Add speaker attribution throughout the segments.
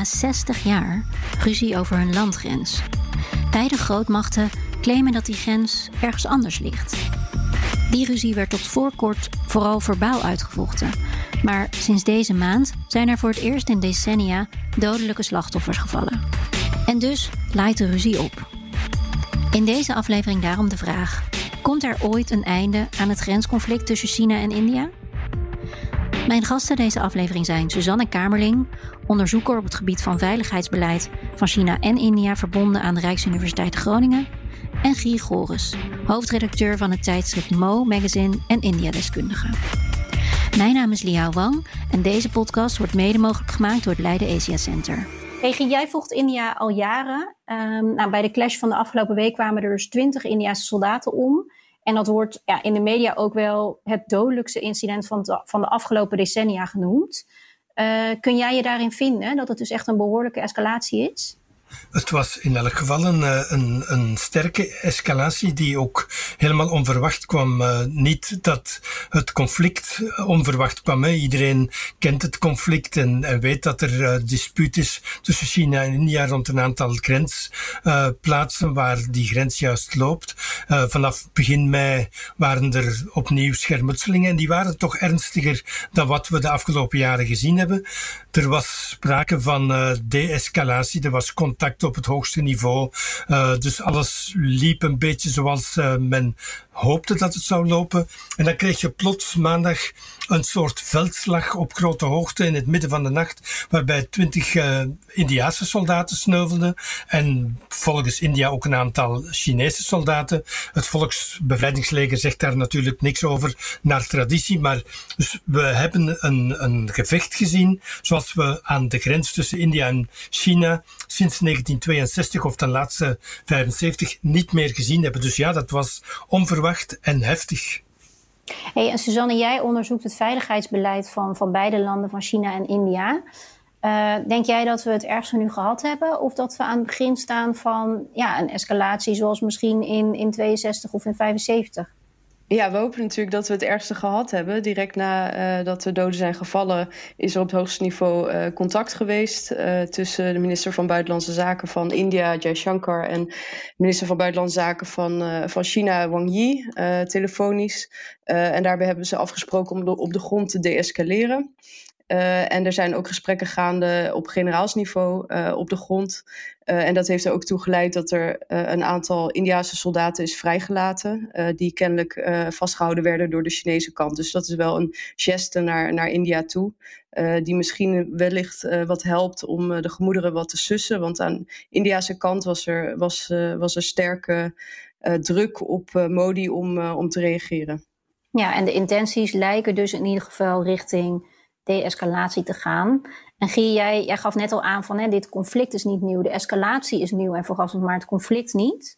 Speaker 1: Bijna 60 jaar ruzie over hun landgrens. Beide grootmachten claimen dat die grens ergens anders ligt. Die ruzie werd tot voor kort vooral verbaal uitgevochten. Maar sinds deze maand zijn er voor het eerst in decennia dodelijke slachtoffers gevallen. En dus laait de ruzie op. In deze aflevering daarom de vraag: komt er ooit een einde aan het grensconflict tussen China en India? Mijn gasten deze aflevering zijn Suzanne Kamerling, onderzoeker op het gebied van veiligheidsbeleid van China en India verbonden aan de Rijksuniversiteit Groningen, en Guy Goris, hoofdredacteur van het tijdschrift Mo Magazine en India-deskundige. Mijn naam is Liao Wang en deze podcast wordt mede mogelijk gemaakt door het Leiden Asia Center. Hey, jij volgt India al jaren. Um, nou, bij de clash van de afgelopen week kwamen er dus twintig Indiase soldaten om. En dat wordt ja, in de media ook wel het dodelijkste incident van de, van de afgelopen decennia genoemd. Uh, kun jij je daarin vinden dat het dus echt een behoorlijke escalatie is?
Speaker 2: Het was in elk geval een, eh, een, een sterke escalatie die ook helemaal onverwacht kwam. Uh, niet dat het conflict onverwacht kwam. Iedereen kent het conflict en, en weet dat er uh, dispuut is tussen China en India rond een aantal grensplaatsen waar die grens juist loopt. vanaf begin mei waren er opnieuw schermutselingen en die waren toch ernstiger dan wat we de afgelopen jaren gezien hebben. Er was sprake van de-escalatie, er was contact op het hoogste niveau. Uh, dus alles liep een beetje zoals uh, men hoopte dat het zou lopen. En dan kreeg je plots maandag een soort veldslag op grote hoogte in het midden van de nacht, waarbij twintig uh, Indiaanse soldaten sneuvelden en volgens India ook een aantal Chinese soldaten. Het Volksbevrijdingsleger zegt daar natuurlijk niks over naar traditie, maar dus we hebben een, een gevecht gezien zoals we aan de grens tussen India en China sinds 1962 of ten laatste 75 niet meer gezien hebben. Dus ja, dat was onverwacht en heftig.
Speaker 1: Hey, en Suzanne, jij onderzoekt het veiligheidsbeleid van, van beide landen, van China en India. Uh, denk jij dat we het ergste nu gehad hebben? Of dat we aan het begin staan van ja, een escalatie zoals misschien in, in 62 of in 75?
Speaker 3: Ja, we hopen natuurlijk dat we het ergste gehad hebben. Direct nadat uh, de doden zijn gevallen, is er op het hoogste niveau uh, contact geweest uh, tussen de minister van Buitenlandse Zaken van India, Jaishankar, en de minister van Buitenlandse Zaken van, van China, Wang Yi, telefonisch. en daarbij hebben ze afgesproken om de, op de grond te deescaleren. Uh, en er zijn ook gesprekken gaande op generaalsniveau uh, op de grond. Uh, en dat heeft er ook toe geleid dat er een aantal Indiase soldaten is vrijgelaten. die kennelijk vastgehouden werden door de Chinese kant. Dus dat is wel een geste naar, naar India toe. die misschien wellicht wat helpt om de gemoederen wat te sussen. Want aan Indiase kant was er, was, was er sterke druk op Modi om, om te reageren.
Speaker 1: Ja, en de intenties lijken dus in ieder geval richting de-escalatie te gaan. En Guy, jij, jij gaf net al aan van hè, dit conflict is niet nieuw, de escalatie is nieuw en vooral maar het conflict niet.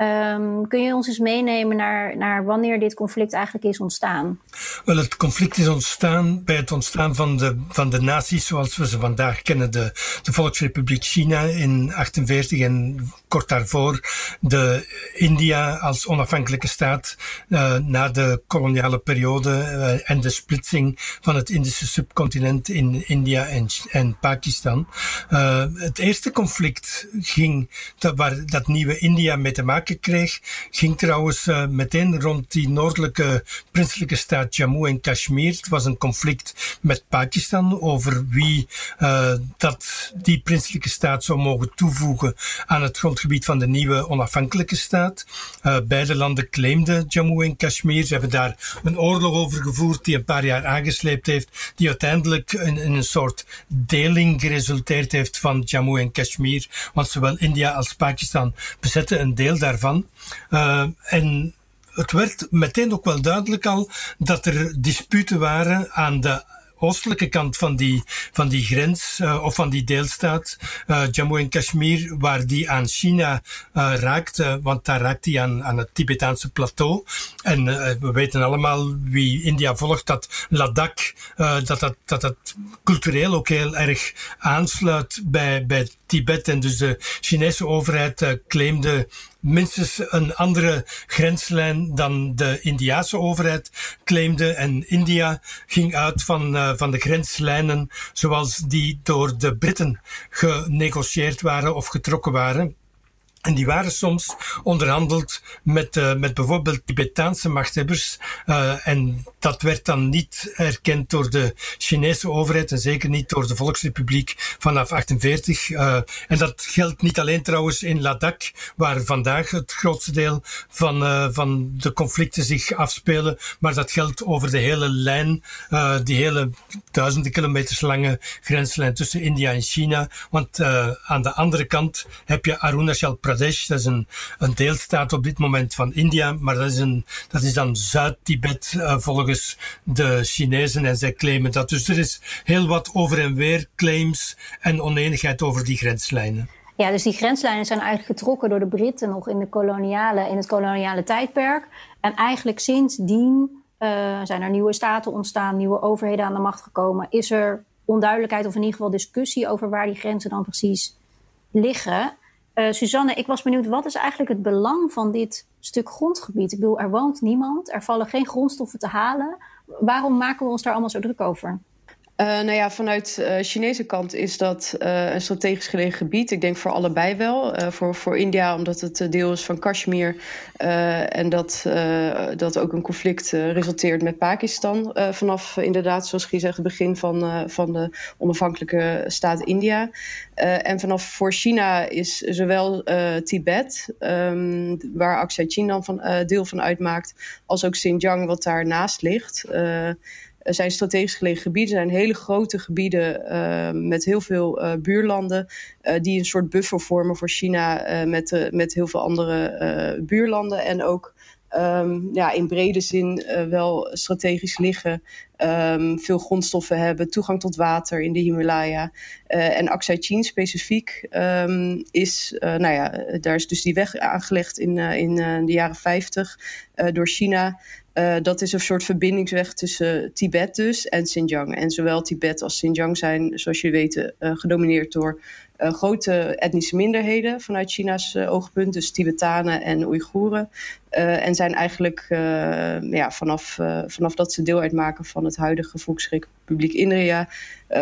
Speaker 1: Um, kun je ons eens meenemen naar, naar wanneer dit conflict eigenlijk is ontstaan?
Speaker 2: Wel, het conflict is ontstaan bij het ontstaan van de, van de naties zoals we ze vandaag kennen. De, de Volksrepubliek China in 48 en kort daarvoor de India als onafhankelijke staat uh, na de koloniale periode uh, en de splitsing van het Indische subcontinent in India en, en Pakistan. Uh, het eerste conflict ging, waar dat nieuwe India mee te maken kreeg, ging trouwens uh, meteen rond die noordelijke prinselijke staat Jammu en Kashmir. Het was een conflict met Pakistan over wie uh, dat die prinselijke staat zou mogen toevoegen aan het grondgebied van de nieuwe onafhankelijke staat. Uh, beide landen claimden Jammu en Kashmir. Ze hebben daar een oorlog over gevoerd die een paar jaar aangesleept heeft, die uiteindelijk in, in een soort deling geresulteerd heeft van Jammu en Kashmir. Want zowel India als Pakistan bezetten een deel daarvan. Uh, en het werd meteen ook wel duidelijk al dat er disputen waren aan de oostelijke kant van die, van die grens uh, of van die deelstaat, uh, Jammu en Kashmir, waar die aan China uh, raakt, want daar raakt die aan, aan het Tibetaanse plateau. En we weten allemaal wie India volgt, dat Ladakh, dat, dat, dat dat cultureel ook heel erg aansluit bij, bij Tibet. En dus de Chinese overheid claimde minstens een andere grenslijn dan de Indiase overheid claimde. En India ging uit van, uh, van de grenslijnen zoals die door de Britten genegocieerd waren of getrokken waren. En die waren soms onderhandeld met, uh, met bijvoorbeeld Tibetaanse machthebbers. Uh, en dat werd dan niet erkend door de Chinese overheid en zeker niet door de Volksrepubliek vanaf 48. Uh, eh, en dat geldt niet alleen trouwens in Ladakh, waar vandaag het grootste deel van, van de conflicten zich afspelen. Maar dat geldt over de hele lijn, die hele duizenden kilometers lange grenslijn tussen India en China. Want aan de andere kant heb je Arunachal Pradesh Pradesh. Dat is een, deelstaat op dit moment van India, maar dat is, een, dat is dan Zuid-Tibet uh, volgens de Chinezen en zij claimen dat. Dus er is heel wat over en weer claims en oneenigheid over die grenslijnen.
Speaker 1: Ja, dus die grenslijnen zijn eigenlijk getrokken door de Britten nog in, de koloniale, in het koloniale tijdperk. En eigenlijk sindsdien uh, zijn er nieuwe staten ontstaan, nieuwe overheden aan de macht gekomen. Is er onduidelijkheid of in ieder geval discussie over waar die grenzen dan precies liggen. Uh, Suzanne, ik was benieuwd, wat is eigenlijk het belang van dit stuk grondgebied? Ik bedoel, er woont niemand, er vallen geen grondstoffen te halen. Waarom maken we ons daar allemaal zo druk over?
Speaker 3: Uh, nou ja, vanuit de uh, Chinese kant is dat uh, een strategisch gelegen gebied. Ik denk voor allebei wel. voor, voor India, omdat het deel is van Kashmir. en dat, dat ook een conflict resulteert met Pakistan. vanaf inderdaad, zoals Guy zegt, het begin van, van de onafhankelijke staat India. en vanaf voor China is zowel Tibet, um, waar Aksai Chin dan van, deel van uitmaakt, als ook Xinjiang, wat daarnaast ligt zijn strategisch gelegen gebieden, zijn hele grote gebieden uh, met heel veel uh, buurlanden, uh, die een soort buffer vormen voor China met, met heel veel andere buurlanden. En ook um, ja, in brede zin wel strategisch liggen, um, veel grondstoffen hebben, toegang tot water in de Himalaya. en Aksai Chin specifiek um, is, nou ja, daar is dus die weg aangelegd in, in de jaren 50 door China. Uh, dat is een soort verbindingsweg tussen Tibet dus en Xinjiang. En zowel Tibet als Xinjiang zijn, zoals jullie weten, uh, gedomineerd door uh, grote etnische minderheden vanuit China's oogpunt. Dus Tibetanen en Oeigoeren. en zijn eigenlijk ja, vanaf, vanaf dat ze deel uitmaken van het huidige Volksrepubliek India...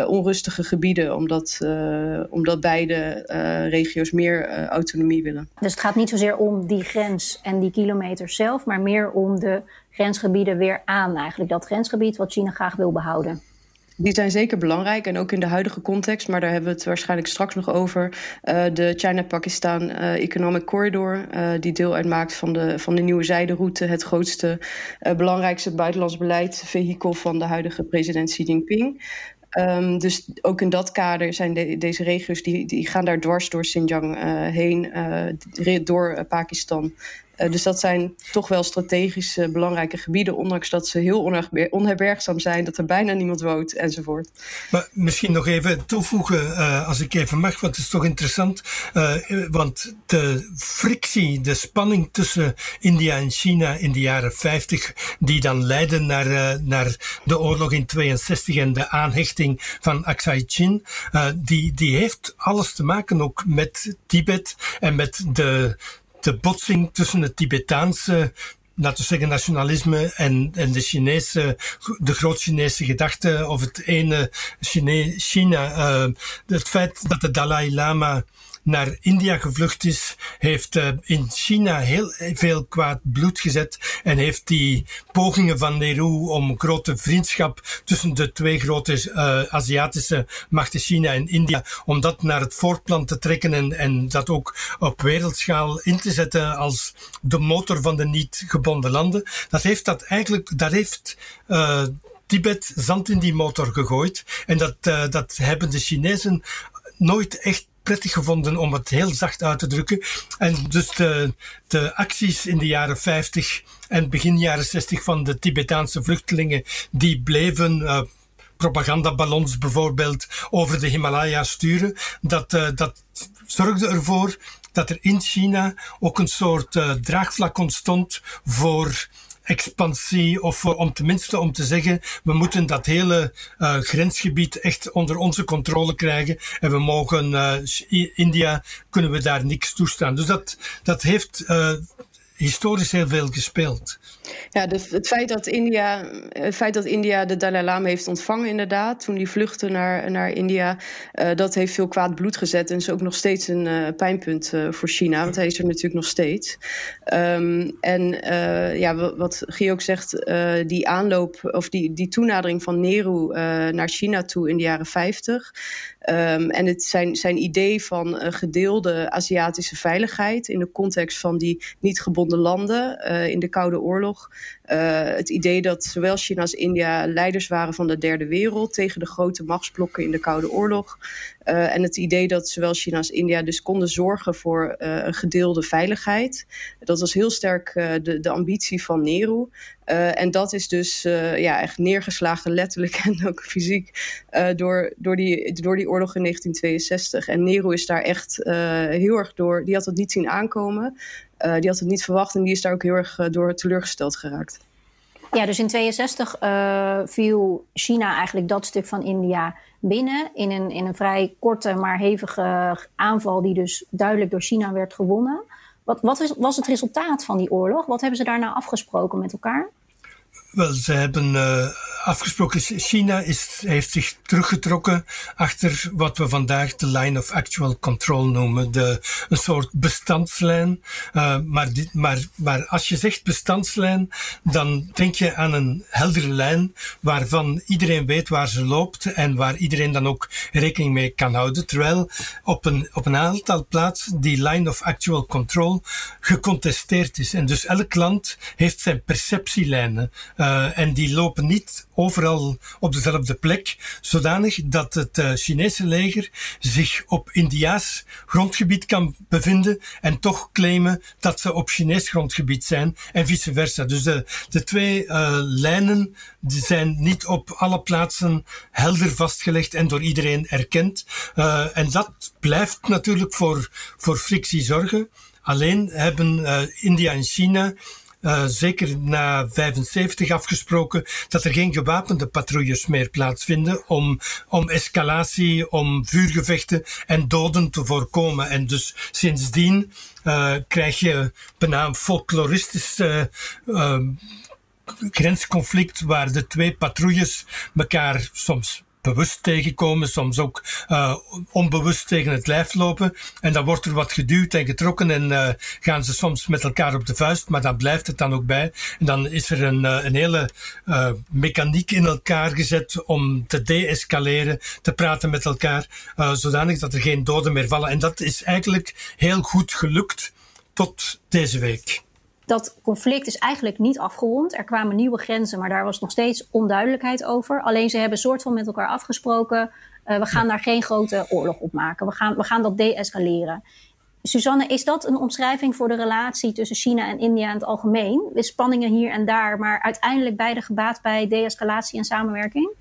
Speaker 3: onrustige gebieden, omdat, omdat beide regio's meer autonomie willen.
Speaker 1: Dus het gaat niet zozeer om die grens en die kilometers zelf... maar meer om de grensgebieden weer aan, eigenlijk dat grensgebied wat China graag wil behouden?
Speaker 3: Die zijn zeker belangrijk en ook in de huidige context, maar daar hebben we het waarschijnlijk straks nog over. Uh, de China-Pakistan uh, Economic Corridor, uh, die deel uitmaakt van de, van de nieuwe zijderoute, het grootste, belangrijkste buitenlands beleid, vehikel van de huidige president Xi Jinping. Um, dus ook in dat kader zijn de, deze regio's die, die gaan daar dwars door Xinjiang heen, door Pakistan uh, dus dat zijn toch wel strategisch belangrijke gebieden, ondanks dat ze heel onherbergzaam zijn, dat er bijna niemand woont enzovoort.
Speaker 2: Maar misschien nog even toevoegen, uh, als ik even mag, want het is toch interessant. want de frictie, de spanning tussen India en China in de jaren 50, die dan leidde naar, naar de oorlog in 62 en de aanhechting van Aksai Chin, die, die heeft alles te maken ook met Tibet en met de de botsing tussen het Tibetaanse laten we zeggen, nationalisme en, en de Chinese, de groot-Chinese gedachte, of het ene Chine, China. Uh, het feit dat de Dalai Lama naar India gevlucht is, heeft uh, in China heel veel kwaad bloed gezet en heeft die pogingen van Nehru om grote vriendschap tussen de twee grote uh, Aziatische machten, China en India, om dat naar het voortplan te trekken en, en dat ook op wereldschaal in te zetten als de motor van de niet gebonden landen. Dat heeft dat eigenlijk, daar heeft uh, Tibet zand in die motor gegooid. En dat, dat hebben de Chinezen nooit echt prettig gevonden om het heel zacht uit te drukken. En dus de, de acties in de jaren 50 en begin jaren 60 van de Tibetaanse vluchtelingen, die bleven uh, propagandaballons bijvoorbeeld over de Himalaya sturen. Dat, uh, dat zorgde ervoor dat er in China ook een soort uh, draagvlak ontstond voor expansie of om tenminste om te zeggen we moeten dat hele uh, grensgebied echt onder onze controle krijgen en we mogen uh, India kunnen we daar niks toestaan. Dus dat, dat heeft historisch heel veel gespeeld.
Speaker 3: Ja, het, feit dat India, het feit dat India de Dalai Lama heeft ontvangen, inderdaad, toen die vluchtte naar, naar India, uh, dat heeft veel kwaad bloed gezet. En is ook nog steeds een uh, pijnpunt uh, voor China, want hij is er natuurlijk nog steeds. Um, en ja, wat Guy ook zegt, die aanloop of die, die toenadering van Nehru naar China toe in de jaren 50. Um, en het zijn, zijn idee van gedeelde Aziatische veiligheid in de context van die niet gebonden landen in de Koude Oorlog. Uh, het idee dat zowel China als India leiders waren van de derde wereld tegen de grote machtsblokken in de Koude Oorlog. Uh, en het idee dat zowel China als India dus konden zorgen voor een gedeelde veiligheid. Dat was heel sterk de, de ambitie van Nehru. en dat is dus ja, echt neergeslagen, letterlijk en ook fysiek, door, door, die, door die oorlog in 1962. En Nehru is daar echt heel erg door, die had het niet zien aankomen. Uh, die had het niet verwacht en die is daar ook heel erg uh, door teleurgesteld geraakt.
Speaker 1: Ja, dus in 62 uh, viel China eigenlijk dat stuk van India binnen in een, in een vrij korte maar hevige aanval die dus duidelijk door China werd gewonnen. Wat, wat is, was het resultaat van die oorlog? Wat hebben ze daarna afgesproken met elkaar?
Speaker 2: Wel, ze hebben uh, afgesproken. China is, heeft zich teruggetrokken achter wat we vandaag de line of actual control noemen. De, een soort bestandslijn. Uh, maar, dit, maar, maar als je zegt bestandslijn, dan denk je aan een heldere lijn waarvan iedereen weet waar ze loopt en waar iedereen dan ook rekening mee kan houden. Terwijl op een, op een aantal plaatsen die line of actual control gecontesteerd is. En dus elk land heeft zijn perceptielijnen. Uh, en die lopen niet overal op dezelfde plek, zodanig dat het uh, Chinese leger zich op Indiaas grondgebied kan bevinden en toch claimen dat ze op Chinees grondgebied zijn en vice versa. Dus de, de twee uh, lijnen die zijn niet op alle plaatsen helder vastgelegd en door iedereen erkend. en dat blijft natuurlijk voor, voor frictie zorgen. Alleen hebben India en China uh, zeker na 75 afgesproken dat er geen gewapende patrouilles meer plaatsvinden om, om escalatie, om vuurgevechten en doden te voorkomen. En dus sindsdien uh, krijg je bijna folkloristisch uh, grensconflict waar de twee patrouilles elkaar soms bewust tegenkomen, soms ook uh, onbewust tegen het lijf lopen. En dan wordt er wat geduwd en getrokken en uh, gaan ze soms met elkaar op de vuist, maar dan blijft het dan ook bij. En dan is er een, uh, een hele mechaniek in elkaar gezet om te deescaleren, te praten met elkaar, zodanig dat er geen doden meer vallen. En dat is eigenlijk heel goed gelukt tot deze week
Speaker 1: dat conflict is eigenlijk niet afgerond. Er kwamen nieuwe grenzen, maar daar was nog steeds onduidelijkheid over. Alleen ze hebben soort van met elkaar afgesproken. Uh, we gaan daar geen grote oorlog op maken. We gaan, we gaan dat deescaleren. Suzanne, is dat een omschrijving voor de relatie tussen China en India in het algemeen? Spanningen hier en daar, maar uiteindelijk beide gebaat bij de-escalatie en samenwerking?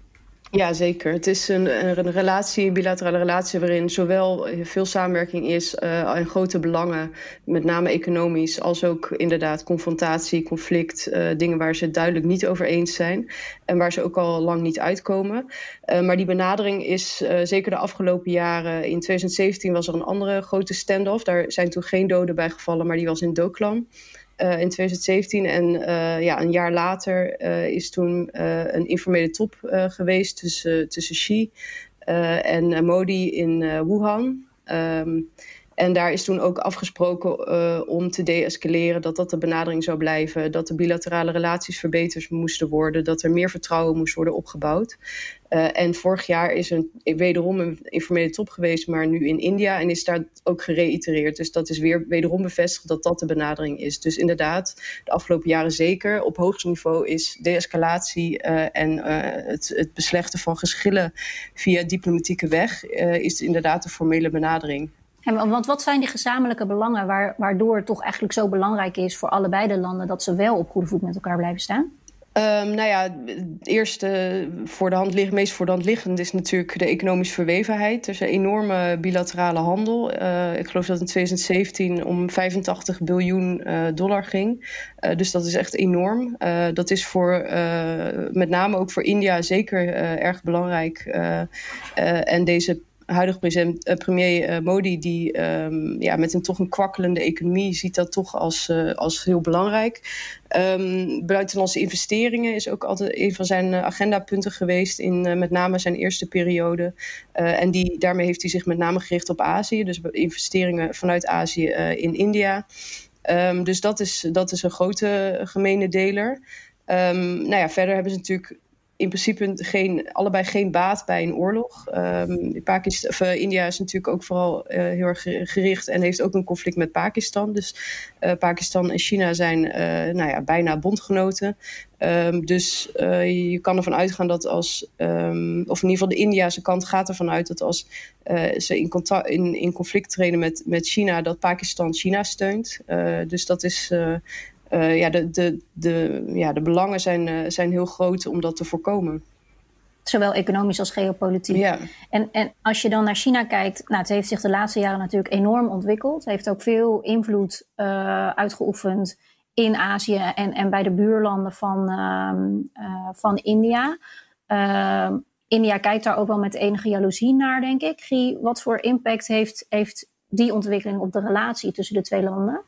Speaker 3: Ja, zeker. Het is een, een relatie, een bilaterale relatie, waarin zowel veel samenwerking is en grote belangen, met name economisch, als ook inderdaad confrontatie, conflict, uh, dingen waar ze duidelijk niet over eens zijn en waar ze ook al lang niet uitkomen. Uh, maar die benadering is zeker de afgelopen jaren. In 2017 was er een andere grote standoff. Daar zijn toen geen doden bij gevallen, maar die was in Doklam. Uh, in 2017. En uh, ja, een jaar later uh, is toen een informele top geweest tussen, tussen Xi en Modi in Wuhan. Um, En daar is toen ook afgesproken uh, om te deescaleren, dat dat de benadering zou blijven, dat de bilaterale relaties verbeterd moesten worden, dat er meer vertrouwen moest worden opgebouwd. Uh, en vorig jaar is er wederom een informele top geweest, maar nu in India. En is daar ook gereitereerd. Dus dat is weer wederom bevestigd dat dat de benadering is. Dus inderdaad, de afgelopen jaren zeker. Op hoogste niveau is de-escalatie uh, en het, het, beslechten van geschillen via diplomatieke weg... is inderdaad de formele benadering.
Speaker 1: Want wat zijn die gezamenlijke belangen waar, waardoor het toch eigenlijk zo belangrijk is voor allebei de landen dat ze wel op goede voet met elkaar blijven staan?
Speaker 3: Um, nou ja, het eerste voor de hand liggen, meest voor de hand liggend is natuurlijk de economische verwevenheid. Er is een enorme bilaterale handel. Uh, ik geloof dat in 2017 om 85 biljoen uh, dollar ging. Uh, dus dat is echt enorm. dat is voor, met name ook voor India zeker erg belangrijk. en deze huidige uh, premier uh, Modi, die um, ja, met een toch een kwakkelende economie ziet dat toch als, uh, als heel belangrijk. Um, buitenlandse investeringen is ook altijd een van zijn agendapunten geweest in met name zijn eerste periode. en die, daarmee heeft hij zich met name gericht op Azië, dus investeringen vanuit Azië in India. Um, dus dat is, dat is een grote gemene deler. Nou ja, verder hebben ze natuurlijk in principe geen, allebei geen baat bij een oorlog. Um, Pakistan, of, uh, India is natuurlijk ook vooral uh, heel erg gericht en heeft ook een conflict met Pakistan. Dus uh, Pakistan en China zijn nou ja, bijna bondgenoten. Um, dus je kan ervan uitgaan dat als, um, of in ieder geval de Indiase kant gaat ervan uit dat als ze in, contact, in, in conflict treden met, met China, dat Pakistan China steunt. dus dat is uh, ja, de, de, de, ja, de belangen zijn, uh, zijn heel groot om dat te voorkomen.
Speaker 1: Zowel economisch als geopolitiek.
Speaker 3: Ja.
Speaker 1: En, en als je dan naar China kijkt, nou, het heeft zich de laatste jaren natuurlijk enorm ontwikkeld. Het heeft ook veel invloed uh, uitgeoefend in Azië en, en bij de buurlanden van, uh, van India. Uh, India kijkt daar ook wel met enige jaloezie naar, denk ik. Guy, wat voor impact heeft, heeft die ontwikkeling op de relatie tussen de twee landen?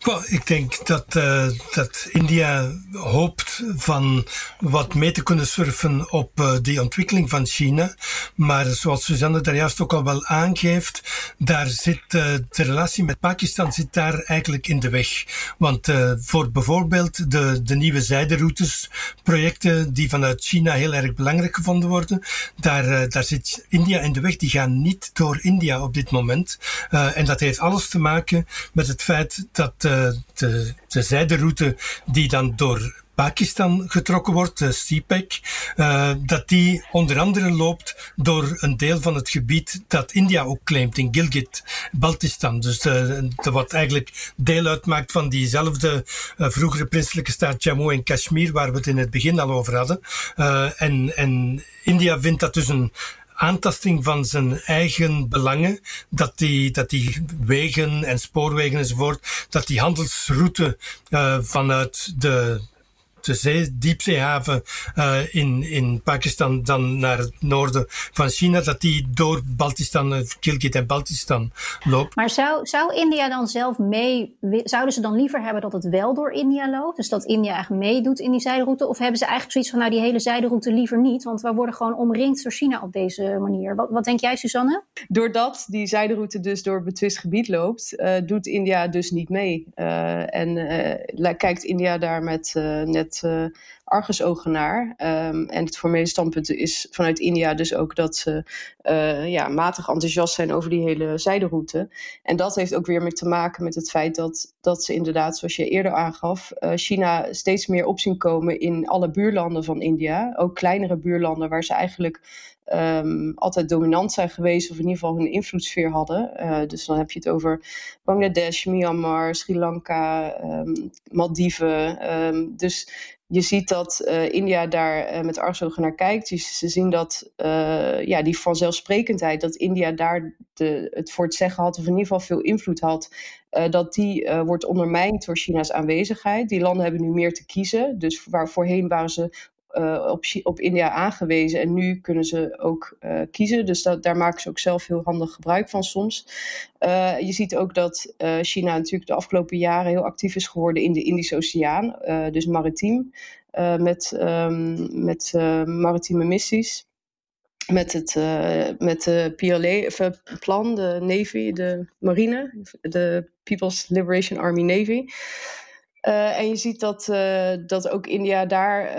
Speaker 2: Well, ik denk dat, uh, dat India hoopt van wat mee te kunnen surfen op uh, die ontwikkeling van China. Maar zoals Suzanne daar juist ook al wel aangeeft, daar zit uh, de relatie met Pakistan zit daar eigenlijk in de weg. Want voor bijvoorbeeld de, de nieuwe zijderoutes, projecten die vanuit China heel erg belangrijk gevonden worden, daar, daar zit India in de weg. Die gaan niet door India op dit moment. en dat heeft alles te maken met het feit dat de, de, de zijderoute die dan door Pakistan getrokken wordt, de CPEC, uh, dat die onder andere loopt door een deel van het gebied dat India ook claimt in Gilgit, Baltistan. Dus de, de wat eigenlijk deel uitmaakt van diezelfde vroegere prinselijke staat Jammu en Kashmir, waar we het in het begin al over hadden. Uh, en, en India vindt dat dus een aantasting van zijn eigen belangen, dat die, dat die wegen en spoorwegen enzovoort, dat die handelsroute uh, vanuit de de zee, diepzeehaven uh, in, in Pakistan dan naar het noorden van China, dat die door Baltistan, uh, Gilgit en Baltistan loopt.
Speaker 1: Maar zou, zou India dan zelf mee, zouden ze dan liever hebben dat het wel door India loopt? Dus dat India eigenlijk meedoet in die zijderoute? Of hebben ze eigenlijk zoiets van, nou die hele zijderoute liever niet, want we worden gewoon omringd door China op deze manier. Wat, wat denk jij, Suzanne?
Speaker 3: Doordat die zijderoute dus door betwist gebied loopt, uh, doet India dus niet mee. en kijkt India daar met net met uh, argusogen naar. Um, en het formele standpunt is vanuit India dus ook dat ze uh, ja, matig enthousiast zijn over die hele zijderoute. En dat heeft ook weer mee te maken met het feit dat, dat ze inderdaad, zoals je eerder aangaf, uh, China steeds meer opzien komen in alle buurlanden van India. Ook kleinere buurlanden waar ze eigenlijk um, altijd dominant zijn geweest, of in ieder geval hun invloedssfeer hadden. Uh, dus dan heb je het over Bangladesh, Myanmar, Sri Lanka, um, Maldiven. Um, dus je ziet dat uh, India daar uh, met argusogen naar kijkt. ze zien dat ja, die vanzelfsprekendheid, dat India daar de, het voor het zeggen had, of in ieder geval veel invloed had, dat die wordt ondermijnd door China's aanwezigheid. Die landen hebben nu meer te kiezen. Dus waar voorheen waren ze uh, op, op India aangewezen. En nu kunnen ze ook uh, kiezen. Dus dat, daar maken ze ook zelf heel handig gebruik van soms. Uh, je ziet ook dat China natuurlijk de afgelopen jaren heel actief is geworden in de Indische Oceaan. dus maritiem. met um, met maritieme missies. met, het, met de PLA-plan, de Navy, de marine, de People's Liberation Army Navy. En je ziet dat, dat ook India daar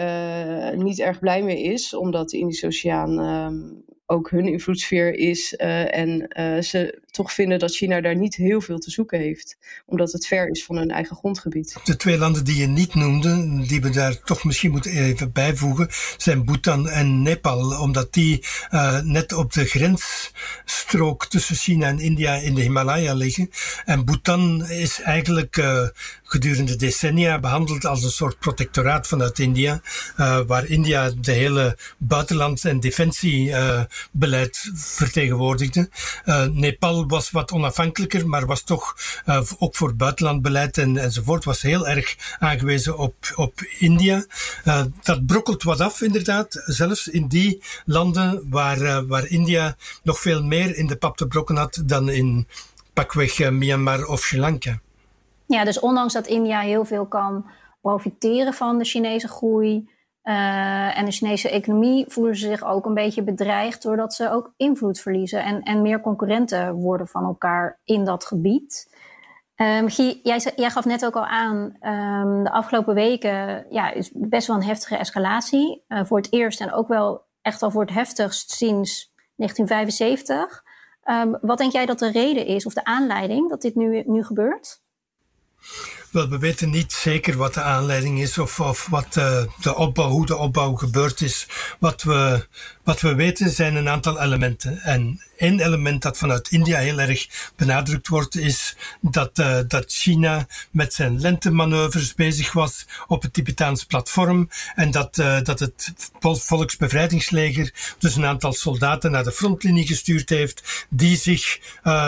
Speaker 3: niet erg blij mee is, omdat de Indische Oceaan ehm, ook hun invloedssfeer is. Uh, en uh, ze toch vinden dat China daar niet heel veel te zoeken heeft. Omdat het ver is van hun eigen grondgebied.
Speaker 2: De twee landen die je niet noemde, die we daar toch misschien moeten even bijvoegen, zijn Bhutan en Nepal. Omdat die uh, net op de grensstrook tussen China en India in de Himalaya liggen. En Bhutan is eigenlijk gedurende decennia behandeld als een soort protectoraat vanuit India. waar India de hele buitenlands- en defensie beleid vertegenwoordigde. Uh, Nepal was wat onafhankelijker, maar was toch uh, ook voor buitenlandbeleid en, enzovoort, was heel erg aangewezen op, op India. Uh, dat brokkelt wat af, inderdaad, zelfs in die landen waar, waar India nog veel meer in de pap te brokken had dan in pakweg Myanmar of Sri Lanka.
Speaker 1: Ja, dus ondanks dat India heel veel kan profiteren van de Chinese groei, uh, en de Chinese economie voelen ze zich ook een beetje bedreigd doordat ze ook invloed verliezen en, en meer concurrenten worden van elkaar in dat gebied. Um, Guy, jij, jij, gaf net ook al aan, um, de afgelopen weken ja, is best wel een heftige escalatie. Uh, voor het eerst en ook wel echt al voor het heftigst sinds 1975. Um, wat denk jij dat de reden is of de aanleiding dat dit nu, nu gebeurt?
Speaker 2: Wel, we weten niet zeker wat de aanleiding is of, of wat uh, de opbouw, hoe de opbouw gebeurd is. Wat we, wat we weten zijn een aantal elementen. En één element dat vanuit India heel erg benadrukt wordt, is dat, uh, dat China met zijn lentemanoeuvres bezig was op het Tibetaans platform. En dat, uh, dat het Volksbevrijdingsleger dus een aantal soldaten naar de frontlinie gestuurd heeft, die zich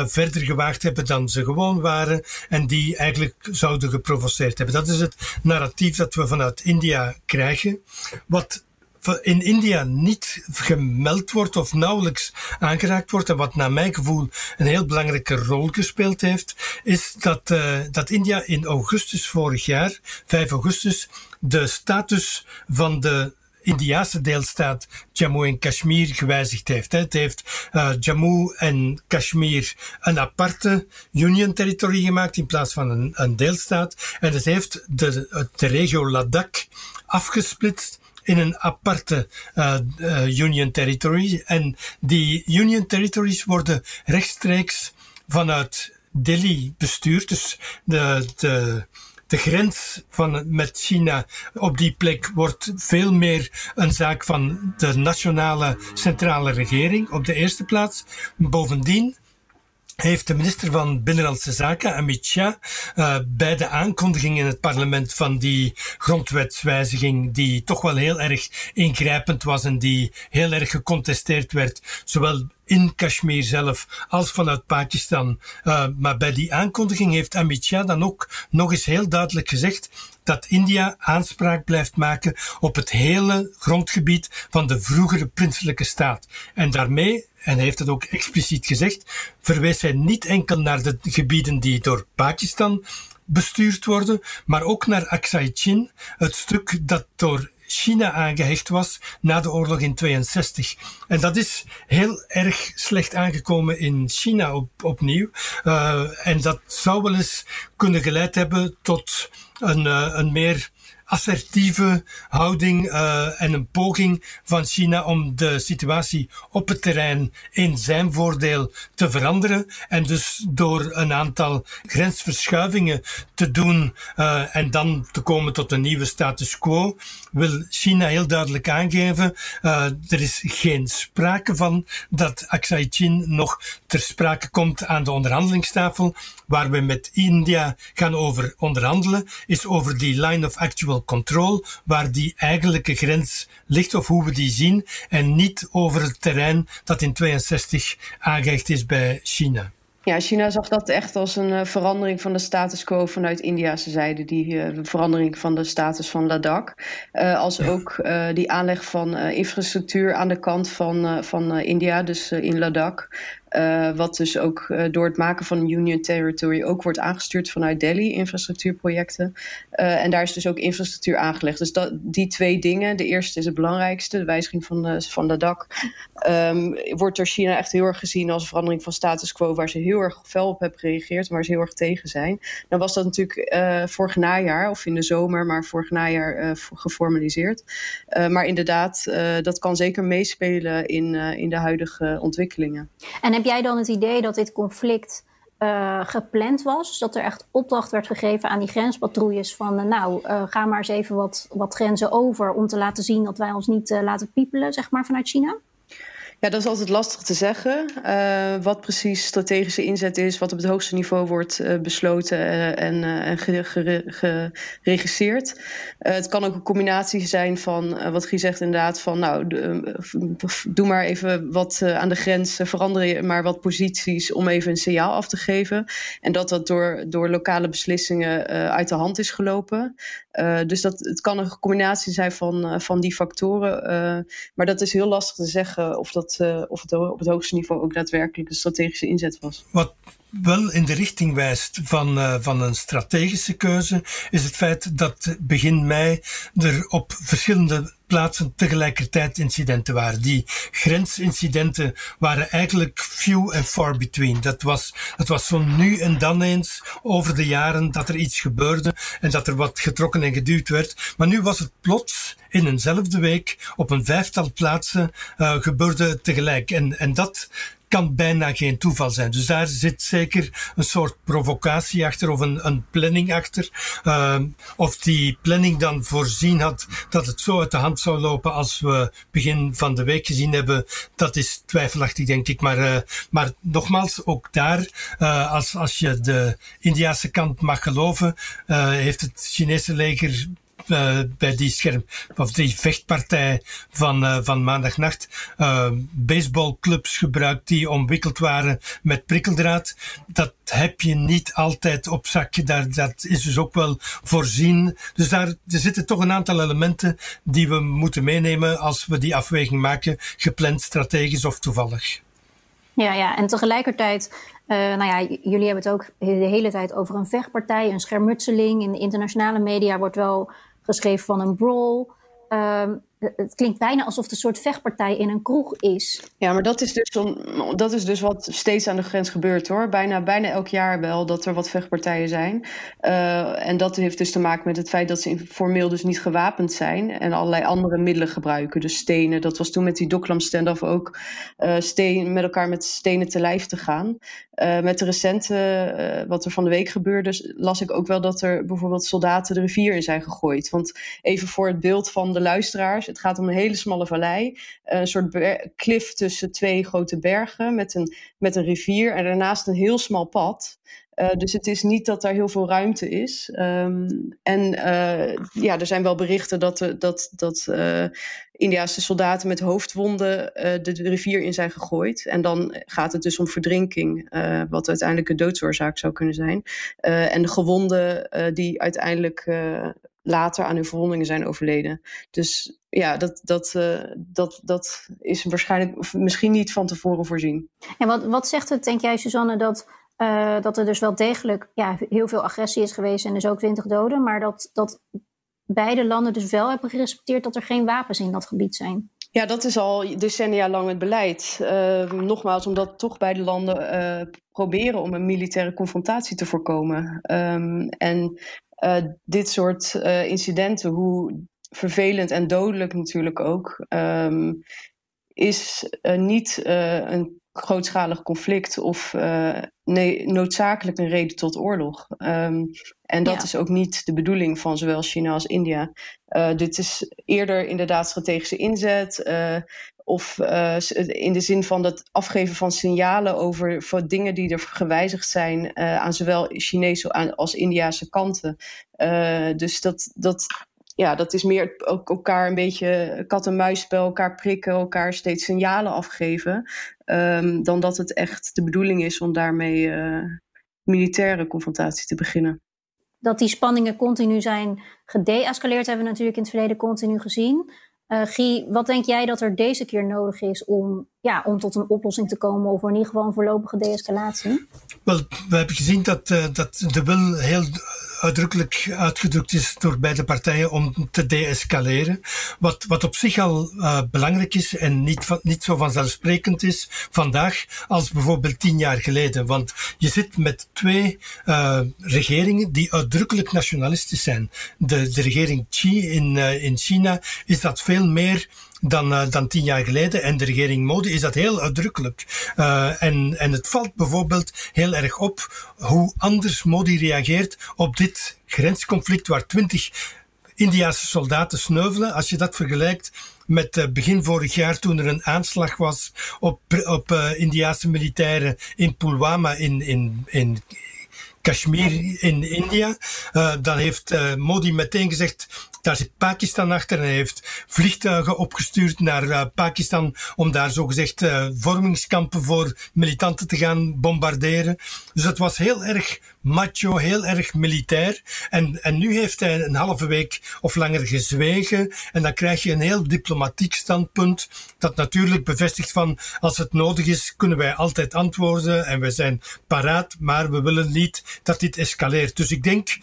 Speaker 2: verder gewaagd hebben dan ze gewoon waren. En die eigenlijk zouden geprovoceerd hebben. Dat is het narratief dat we vanuit India krijgen. Wat in India niet gemeld wordt of nauwelijks aangeraakt wordt en wat naar mijn gevoel een heel belangrijke rol gespeeld heeft, is dat, uh, dat India in augustus vorig jaar, 5 augustus, de status van de Indiase deelstaat Jammu en Kashmir gewijzigd heeft. Het heeft uh, Jammu en Kashmir een aparte union territory gemaakt in plaats van een, een deelstaat. En het heeft de, de regio Ladakh afgesplitst in een aparte uh, uh, union territory. En die union territories worden rechtstreeks vanuit Delhi bestuurd. Dus de, de de grens van, met China op die plek wordt veel meer een zaak van de nationale centrale regering op de eerste plaats. Bovendien heeft de minister van Binnenlandse Zaken, Amit Shah, uh, bij de aankondiging in het parlement van die grondwetswijziging, die toch wel heel erg ingrijpend was en die heel erg gecontesteerd werd, zowel in Kashmir zelf als vanuit Pakistan. Uh, maar bij die aankondiging heeft Amit Shah dan ook nog eens heel duidelijk gezegd dat India aanspraak blijft maken op het hele grondgebied van de vroegere prinselijke staat. En daarmee en heeft het ook expliciet gezegd, verwijst hij niet enkel naar de gebieden die door Pakistan bestuurd worden, maar ook naar Aksai Chin, het stuk dat door China aangehecht was na de oorlog in 62. En dat is heel erg slecht aangekomen in China op, opnieuw. Uh, en dat zou wel eens kunnen geleid hebben tot een, uh, een meer assertieve houding uh, en een poging van China om de situatie op het terrein in zijn voordeel te veranderen. En dus door een aantal grensverschuivingen te doen uh, en dan te komen tot een nieuwe status quo, wil China heel duidelijk aangeven, uh, er is geen sprake van dat Aksai Chin nog ter sprake komt aan de onderhandelingstafel. Waar we met India gaan over onderhandelen, is over die line of actual control, waar die eigenlijke grens ligt of hoe we die zien, en niet over het terrein dat in 62 aangehecht is bij China.
Speaker 3: Ja, China zag dat echt als een uh, verandering van de status quo vanuit Indiase zijde. Die uh, verandering van de status van Ladakh. Uh, als ook die aanleg van infrastructuur aan de kant van, van India, dus in Ladakh. Uh, wat dus ook uh, door het maken van een Union Territory ook wordt aangestuurd vanuit Delhi, infrastructuurprojecten. Uh, en daar is dus ook infrastructuur aangelegd. Dus dat, die twee dingen, de eerste is het belangrijkste, de wijziging van de, van de dak, um, wordt door China echt heel erg gezien als een verandering van status quo, waar ze heel erg fel op hebben gereageerd, waar ze heel erg tegen zijn. Dan was dat natuurlijk vorig najaar of in de zomer, maar vorig najaar geformaliseerd. maar inderdaad, dat kan zeker meespelen in, in de huidige ontwikkelingen.
Speaker 1: En heb jij dan het idee dat dit conflict uh, gepland was? Dus dat er echt opdracht werd gegeven aan die grenspatrouilles van... Uh, nou, uh, ga maar eens even wat, wat grenzen over om te laten zien dat wij ons niet laten piepelen, zeg maar, vanuit China?
Speaker 3: Ja, dat is altijd lastig te zeggen. Uh, wat precies strategische inzet is, wat op het hoogste niveau wordt uh, besloten uh, en, en geregisseerd. het kan ook een combinatie zijn van wat Guy zegt inderdaad van nou, doe maar even wat aan de grens, verander je maar wat posities om even een signaal af te geven. En dat dat door, door lokale beslissingen uit de hand is gelopen. dus dat, het kan een combinatie zijn van, van die factoren. maar dat is heel lastig te zeggen of dat uh, of het op het hoogste niveau ook daadwerkelijk een strategische inzet was.
Speaker 2: Wat wel in de richting wijst van, uh, van een strategische keuze, is het feit dat begin mei er op verschillende plaatsen tegelijkertijd incidenten waren. Die grensincidenten waren eigenlijk few and far between. Dat was, dat was zo nu en dan eens over de jaren dat er iets gebeurde en dat er wat getrokken en geduwd werd. Maar nu was het plots in eenzelfde week op een vijftal plaatsen uh, gebeurde tegelijk. En, en dat kan bijna geen toeval zijn. Dus daar zit zeker een soort provocatie achter of een, een planning achter. Uh, of die planning dan voorzien had dat het zo uit de hand zou lopen als we begin van de week gezien hebben, dat is twijfelachtig, denk ik. Maar, uh, maar nogmaals, ook daar, uh, als, als je de Indiase kant mag geloven, heeft het Chinese leger uh, bij die scherm, of die vechtpartij van, uh, van maandagnacht, uh, baseballclubs gebruikt die omwikkeld waren met prikkeldraad. Dat heb je niet altijd op zak. Daar, dat is dus ook wel voorzien. Dus daar er zitten toch een aantal elementen die we moeten meenemen als we die afweging maken, gepland, strategisch of toevallig.
Speaker 1: Ja, ja, en tegelijkertijd nou ja, jullie hebben het ook de hele tijd over een vechtpartij, een schermutseling. In de internationale media wordt wel geschreven van een brawl. Um, het klinkt bijna alsof het een soort vechtpartij in een kroeg is.
Speaker 3: Ja, maar dat is dus, dat is dus wat steeds aan de grens gebeurt hoor. Bijna, bijna elk jaar wel dat er wat vechtpartijen zijn. Uh, en dat heeft dus te maken met het feit dat ze formeel dus niet gewapend zijn. En allerlei andere middelen gebruiken. Dus stenen. Dat was toen met die Doklam stand-off ook. Uh, steen, met elkaar met stenen te lijf te gaan. Met de recente, wat er van de week gebeurde, las ik ook wel dat er bijvoorbeeld soldaten de rivier in zijn gegooid. Want even voor het beeld van de luisteraars. Het gaat om een hele smalle vallei. Een soort klif tussen twee grote bergen met een, met een rivier. En daarnaast een heel smal pad. Uh, dus het is niet dat daar heel veel ruimte is. Um, en uh, ja, er zijn wel berichten dat, dat, dat Indiaanse soldaten met hoofdwonden de, de, rivier in zijn gegooid. En dan gaat het dus om verdrinking, wat uiteindelijk een doodsoorzaak zou kunnen zijn. en de gewonden die uiteindelijk later aan hun verwondingen zijn overleden. Dus ja, dat, dat, uh, dat, dat is waarschijnlijk misschien niet van tevoren voorzien.
Speaker 1: En wat, wat zegt het, denk jij, Suzanne, dat, uh, dat er dus wel degelijk ja, heel veel agressie is geweest en dus ook 20 doden, maar dat, dat beide landen dus wel hebben gerespecteerd dat er geen wapens in dat gebied zijn?
Speaker 3: Ja, dat is al decennia lang het beleid. Uh, nogmaals, omdat toch beide landen uh, proberen om een militaire confrontatie te voorkomen. Um, en uh, dit soort incidenten, hoe vervelend en dodelijk natuurlijk ook, um, is uh, niet een grootschalig conflict of nee, noodzakelijk een reden tot oorlog. Um, en dat ja. is ook niet de bedoeling van zowel China als India. dit is eerder inderdaad strategische inzet. Of in de zin van het afgeven van signalen over voor dingen die er gewijzigd zijn aan zowel Chinese als Indiase kanten. dus dat, dat ja, dat is meer ook elkaar een beetje kat-en-muisspel, elkaar prikken, elkaar steeds signalen afgeven. Um, dan dat het echt de bedoeling is om daarmee militaire confrontatie te beginnen.
Speaker 1: Dat die spanningen continu zijn gedeescaleerd, hebben we natuurlijk in het verleden continu gezien. Uh, Guy, wat denk jij dat er deze keer nodig is om, ja, om tot een oplossing te komen of in ieder geval een voorlopige de-escalatie?
Speaker 2: Wel, we hebben gezien dat, uh, dat de wil heel uitdrukkelijk uitgedrukt is door beide partijen om te deescaleren. Wat, wat op zich al uh, belangrijk is en niet, van, niet zo vanzelfsprekend is vandaag als bijvoorbeeld tien jaar geleden. Want je zit met twee uh, regeringen die uitdrukkelijk nationalistisch zijn. De, de regering Xi in, uh, in China is dat veel meer dan, uh, dan tien jaar geleden. En de regering Modi is dat heel uitdrukkelijk. Uh, en, en het valt bijvoorbeeld heel erg op hoe anders Modi reageert op dit grensconflict waar twintig Indiaanse soldaten sneuvelen. Als je dat vergelijkt met uh, begin vorig jaar toen er een aanslag was op, op Indiaanse militairen in Pulwama in, in, in Kashmir in India. Dan heeft Modi meteen gezegd, daar zit Pakistan achter en hij heeft vliegtuigen opgestuurd naar uh, Pakistan om daar zogezegd uh, vormingskampen voor militanten te gaan bombarderen. Dus dat was heel erg macho, heel erg militair. En, en nu heeft hij een halve week of langer gezwegen. En dan krijg je een heel diplomatiek standpunt dat natuurlijk bevestigt van als het nodig is, kunnen wij altijd antwoorden en we zijn paraat, maar we willen niet dat dit escaleert. Dus ik denk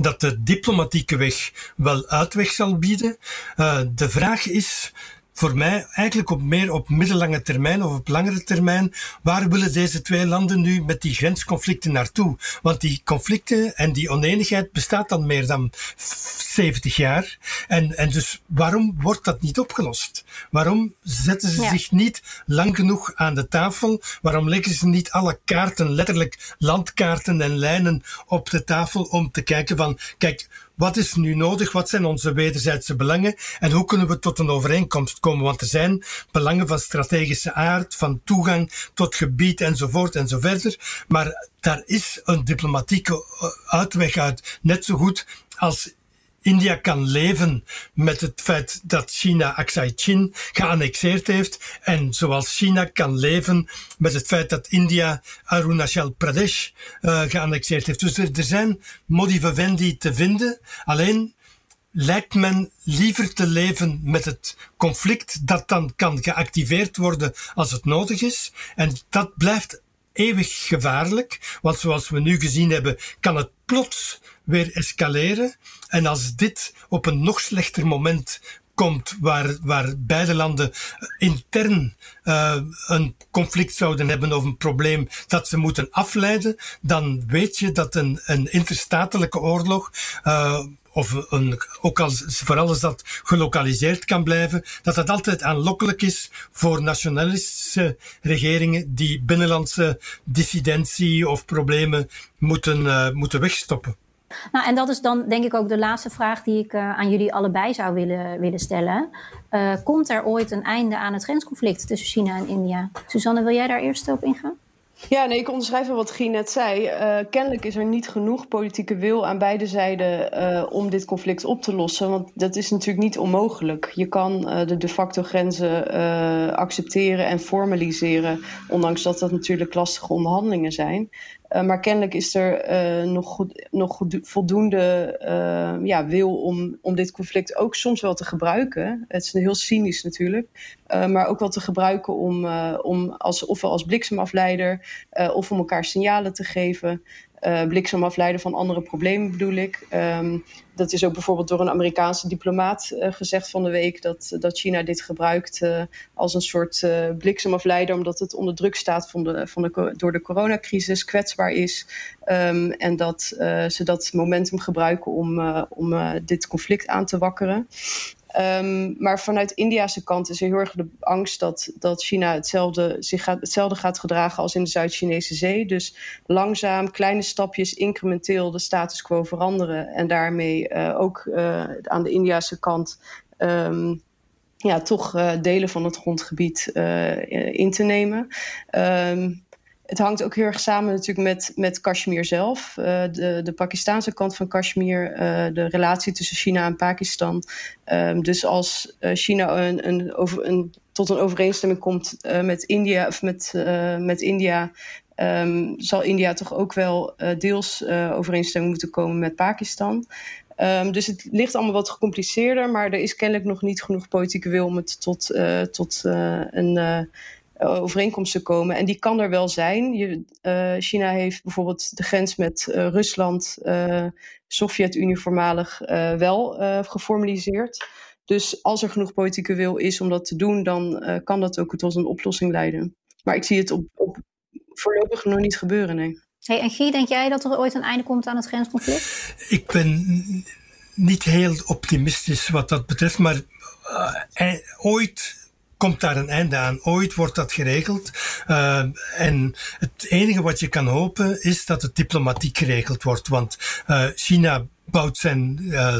Speaker 2: dat de diplomatieke weg wel uitweg zal bieden. Uh, de vraag is voor mij eigenlijk op meer op middellange termijn of op langere termijn. Waar willen deze twee landen nu met die grensconflicten naartoe? Want die conflicten en die oneenigheid bestaat al meer dan 70 jaar. En, en dus waarom wordt dat niet opgelost? Waarom zetten ze ja. zich niet lang genoeg aan de tafel? Waarom leggen ze niet alle kaarten, letterlijk landkaarten en lijnen op de tafel om te kijken van, kijk, wat is nu nodig? Wat zijn onze wederzijdse belangen? En hoe kunnen we tot een overeenkomst komen? Want er zijn belangen van strategische aard, van toegang tot gebied enzovoort en zo verder. Maar daar is een diplomatieke uitweg uit. Net zo goed als India kan leven met het feit dat China Aksai Chin geannexeerd heeft. En zoals China kan leven met het feit dat India Arunachal Pradesh uh, geannexeerd heeft. Dus er, er zijn modi vivendi te vinden. Alleen lijkt men liever te leven met het conflict dat dan kan geactiveerd worden als het nodig is. En dat blijft eeuwig gevaarlijk, want zoals we nu gezien hebben, kan het plots weer escaleren. En als dit op een nog slechter moment komt waar, waar beide landen intern uh, een conflict zouden hebben of een probleem dat ze moeten afleiden, dan weet je dat een, een interstatelijke oorlog uh, of een, ook als, vooral als dat gelokaliseerd kan blijven, dat dat altijd aanlokkelijk is voor nationalistische regeringen die binnenlandse dissidentie of problemen moeten, uh, moeten wegstoppen.
Speaker 1: Nou, en dat is dan denk ik ook de laatste vraag die ik uh, aan jullie allebei zou willen, willen stellen. Uh, komt er ooit een einde aan het grensconflict tussen China en India? Suzanne, wil jij daar eerst op ingaan?
Speaker 3: Ja, nee, ik onderschrijf wat Guy net zei. Uh, kennelijk is er niet genoeg politieke wil aan beide zijden om dit conflict op te lossen. Want dat is natuurlijk niet onmogelijk. Je kan de de facto grenzen accepteren en formaliseren, ondanks dat dat natuurlijk lastige onderhandelingen zijn. Uh, maar kennelijk is er uh, nog, goed, nog voldoende uh, ja, wil om, om dit conflict ook soms wel te gebruiken. Het is heel cynisch natuurlijk. maar ook wel te gebruiken om, om als, ofwel als bliksemafleider of om elkaar signalen te geven uh, bliksemafleider van andere problemen bedoel ik. Um, dat is ook bijvoorbeeld door een Amerikaanse diplomaat uh, gezegd van de week dat, dat China dit gebruikt uh, als een soort bliksemafleider, omdat het onder druk staat van de, van de, door de coronacrisis, kwetsbaar is. Um, en dat ze dat momentum gebruiken om, om dit conflict aan te wakkeren. Um, maar vanuit Indiase kant is er heel erg de angst dat, dat China hetzelfde, zich gaat, hetzelfde gaat gedragen als in de Zuid-Chinese zee. Dus langzaam, kleine stapjes, incrementeel de status quo veranderen. En daarmee uh, ook uh, aan de Indiase kant. Um, ja, toch uh, delen van het grondgebied in te nemen. Um, het hangt ook heel erg samen natuurlijk met, met Kashmir zelf. Uh, de, de Pakistaanse kant van Kashmir, uh, de relatie tussen China en Pakistan. Um, dus als uh, China een, een, over, een, tot een overeenstemming komt met India, of met, met India, Um, zal India toch ook wel deels overeenstemming moeten komen met Pakistan. Ehm, dus het ligt allemaal wat gecompliceerder, maar er is kennelijk nog niet genoeg politieke wil om het tot, tot een uh, overeenkomst te komen. En die kan er wel zijn. Je, China heeft bijvoorbeeld de grens met Rusland, Sovjet-Unie voormalig, wel geformaliseerd. Dus als er genoeg politieke wil is om dat te doen, dan kan dat ook tot een oplossing leiden. Maar ik zie het op, op voorlopig nog niet gebeuren, nee.
Speaker 1: Hey, en Guy, denk jij dat er ooit een einde komt aan het grensconflict?
Speaker 2: Ik ben niet heel optimistisch wat dat betreft, maar uh, ooit komt daar een einde aan. Ooit wordt dat geregeld. Uh, en het enige wat je kan hopen is dat het diplomatiek geregeld wordt. Want uh, China bouwt zijn uh,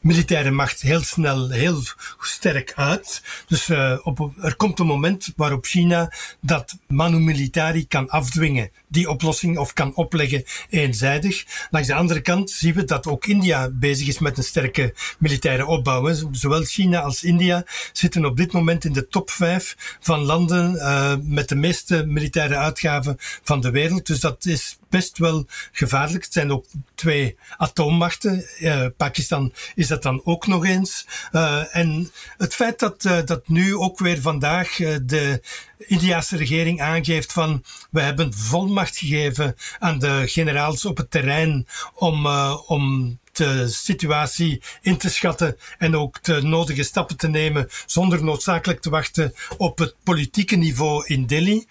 Speaker 2: militaire macht heel snel, heel sterk uit. Dus uh, op, er komt een moment waarop China dat manu militari kan afdwingen. Die oplossing of kan opleggen eenzijdig. Langs de andere kant zien we dat ook India bezig is met een sterke militaire opbouw. Zowel China als India zitten op dit moment in de top 5 van landen uh, met de meeste militaire uitgaven van de wereld. Dus dat is best wel gevaarlijk. Het zijn ook twee atoommachten. Pakistan is dat dan ook nog eens. Uh, en het feit dat, uh, dat nu ook weer vandaag de Indiaanse regering aangeeft van we hebben volmacht gegeven aan de generaals op het terrein om, om de situatie in te schatten en ook de nodige stappen te nemen zonder noodzakelijk te wachten op het politieke niveau in Delhi.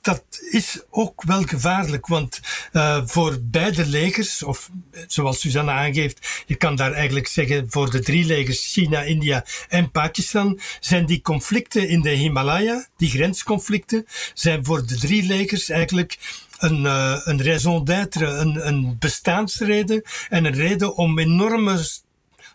Speaker 2: Dat is ook wel gevaarlijk, want uh, voor beide legers, of zoals Susanne aangeeft, je kan daar eigenlijk zeggen voor de drie legers, China, India en Pakistan, zijn die conflicten in de Himalaya, die grensconflicten, zijn voor de drie legers eigenlijk een, uh, een raison d'être, een, een bestaansreden en een reden om enorme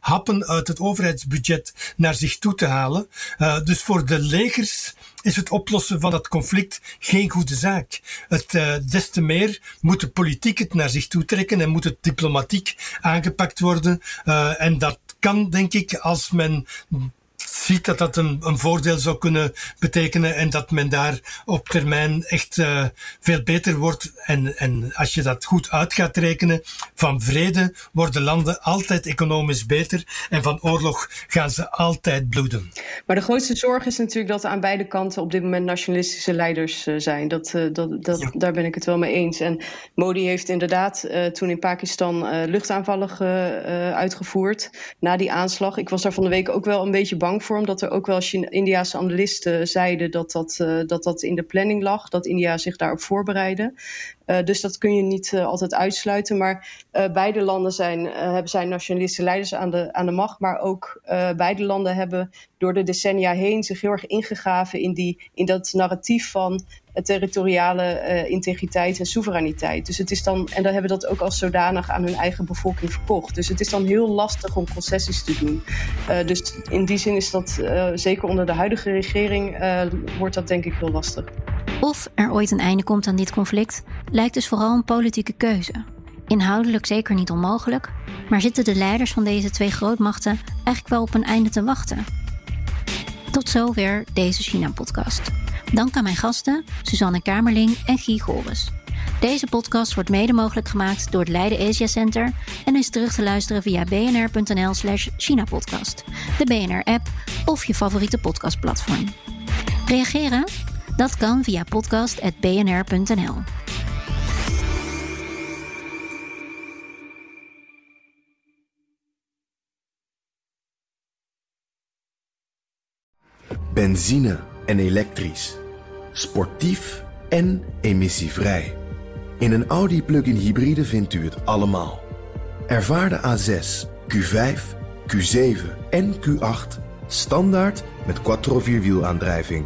Speaker 2: happen uit het overheidsbudget naar zich toe te halen. Uh, dus voor de legers is het oplossen van dat conflict geen goede zaak. Het, uh, des te meer moet de politiek het naar zich toe trekken en moet het diplomatiek aangepakt worden. Uh, en dat kan, denk ik, als men ziet dat dat een, een voordeel zou kunnen betekenen en dat men daar op termijn echt uh, veel beter wordt. En, en als je dat goed uit gaat rekenen, van vrede worden landen altijd economisch beter en van oorlog gaan ze altijd bloeden.
Speaker 3: Maar de grootste zorg is natuurlijk dat er aan beide kanten op dit moment nationalistische leiders uh, zijn. Dat, uh, dat, dat, ja. Daar ben ik het wel mee eens. En Modi heeft inderdaad toen in Pakistan luchtaanvallen uitgevoerd na die aanslag. Ik was daar van de week ook wel een beetje bang voor omdat er ook wel Indiaanse analisten zeiden dat dat, uh, dat dat in de planning lag, dat India zich daarop voorbereidde. Uh, dus dat kun je niet uh, altijd uitsluiten. Maar beide landen zijn, hebben zijn nationalistische leiders aan de, aan de macht. Maar ook beide landen hebben door de decennia heen zich heel erg ingegraven in, die, in dat narratief van territoriale integriteit en soevereiniteit. Dus het is dan, en dan hebben dat ook als zodanig aan hun eigen bevolking verkocht. Dus het is dan heel lastig om concessies te doen. Dus in die zin is dat, zeker onder de huidige regering, wordt dat denk ik heel lastig.
Speaker 4: Of er ooit een einde komt aan dit conflict, lijkt dus vooral een politieke keuze. Inhoudelijk zeker niet onmogelijk, maar zitten de leiders van deze twee grootmachten eigenlijk wel op een einde te wachten? Tot zover deze China-podcast. Dank aan mijn gasten, Suzanne Kamerling en Guy Goris. Deze podcast wordt mede mogelijk gemaakt door het Leiden Asia Center en is terug te luisteren via bnr.nl slash China-podcast, de BNR-app of je favoriete podcastplatform. Reageren? Dat kan via podcast.bnr.nl.
Speaker 5: Benzine en elektrisch. Sportief en emissievrij. In een Audi plug-in hybride vindt u het allemaal. Ervaar de A6, Q5, Q7 en Q8 standaard met quattro vierwielaandrijving.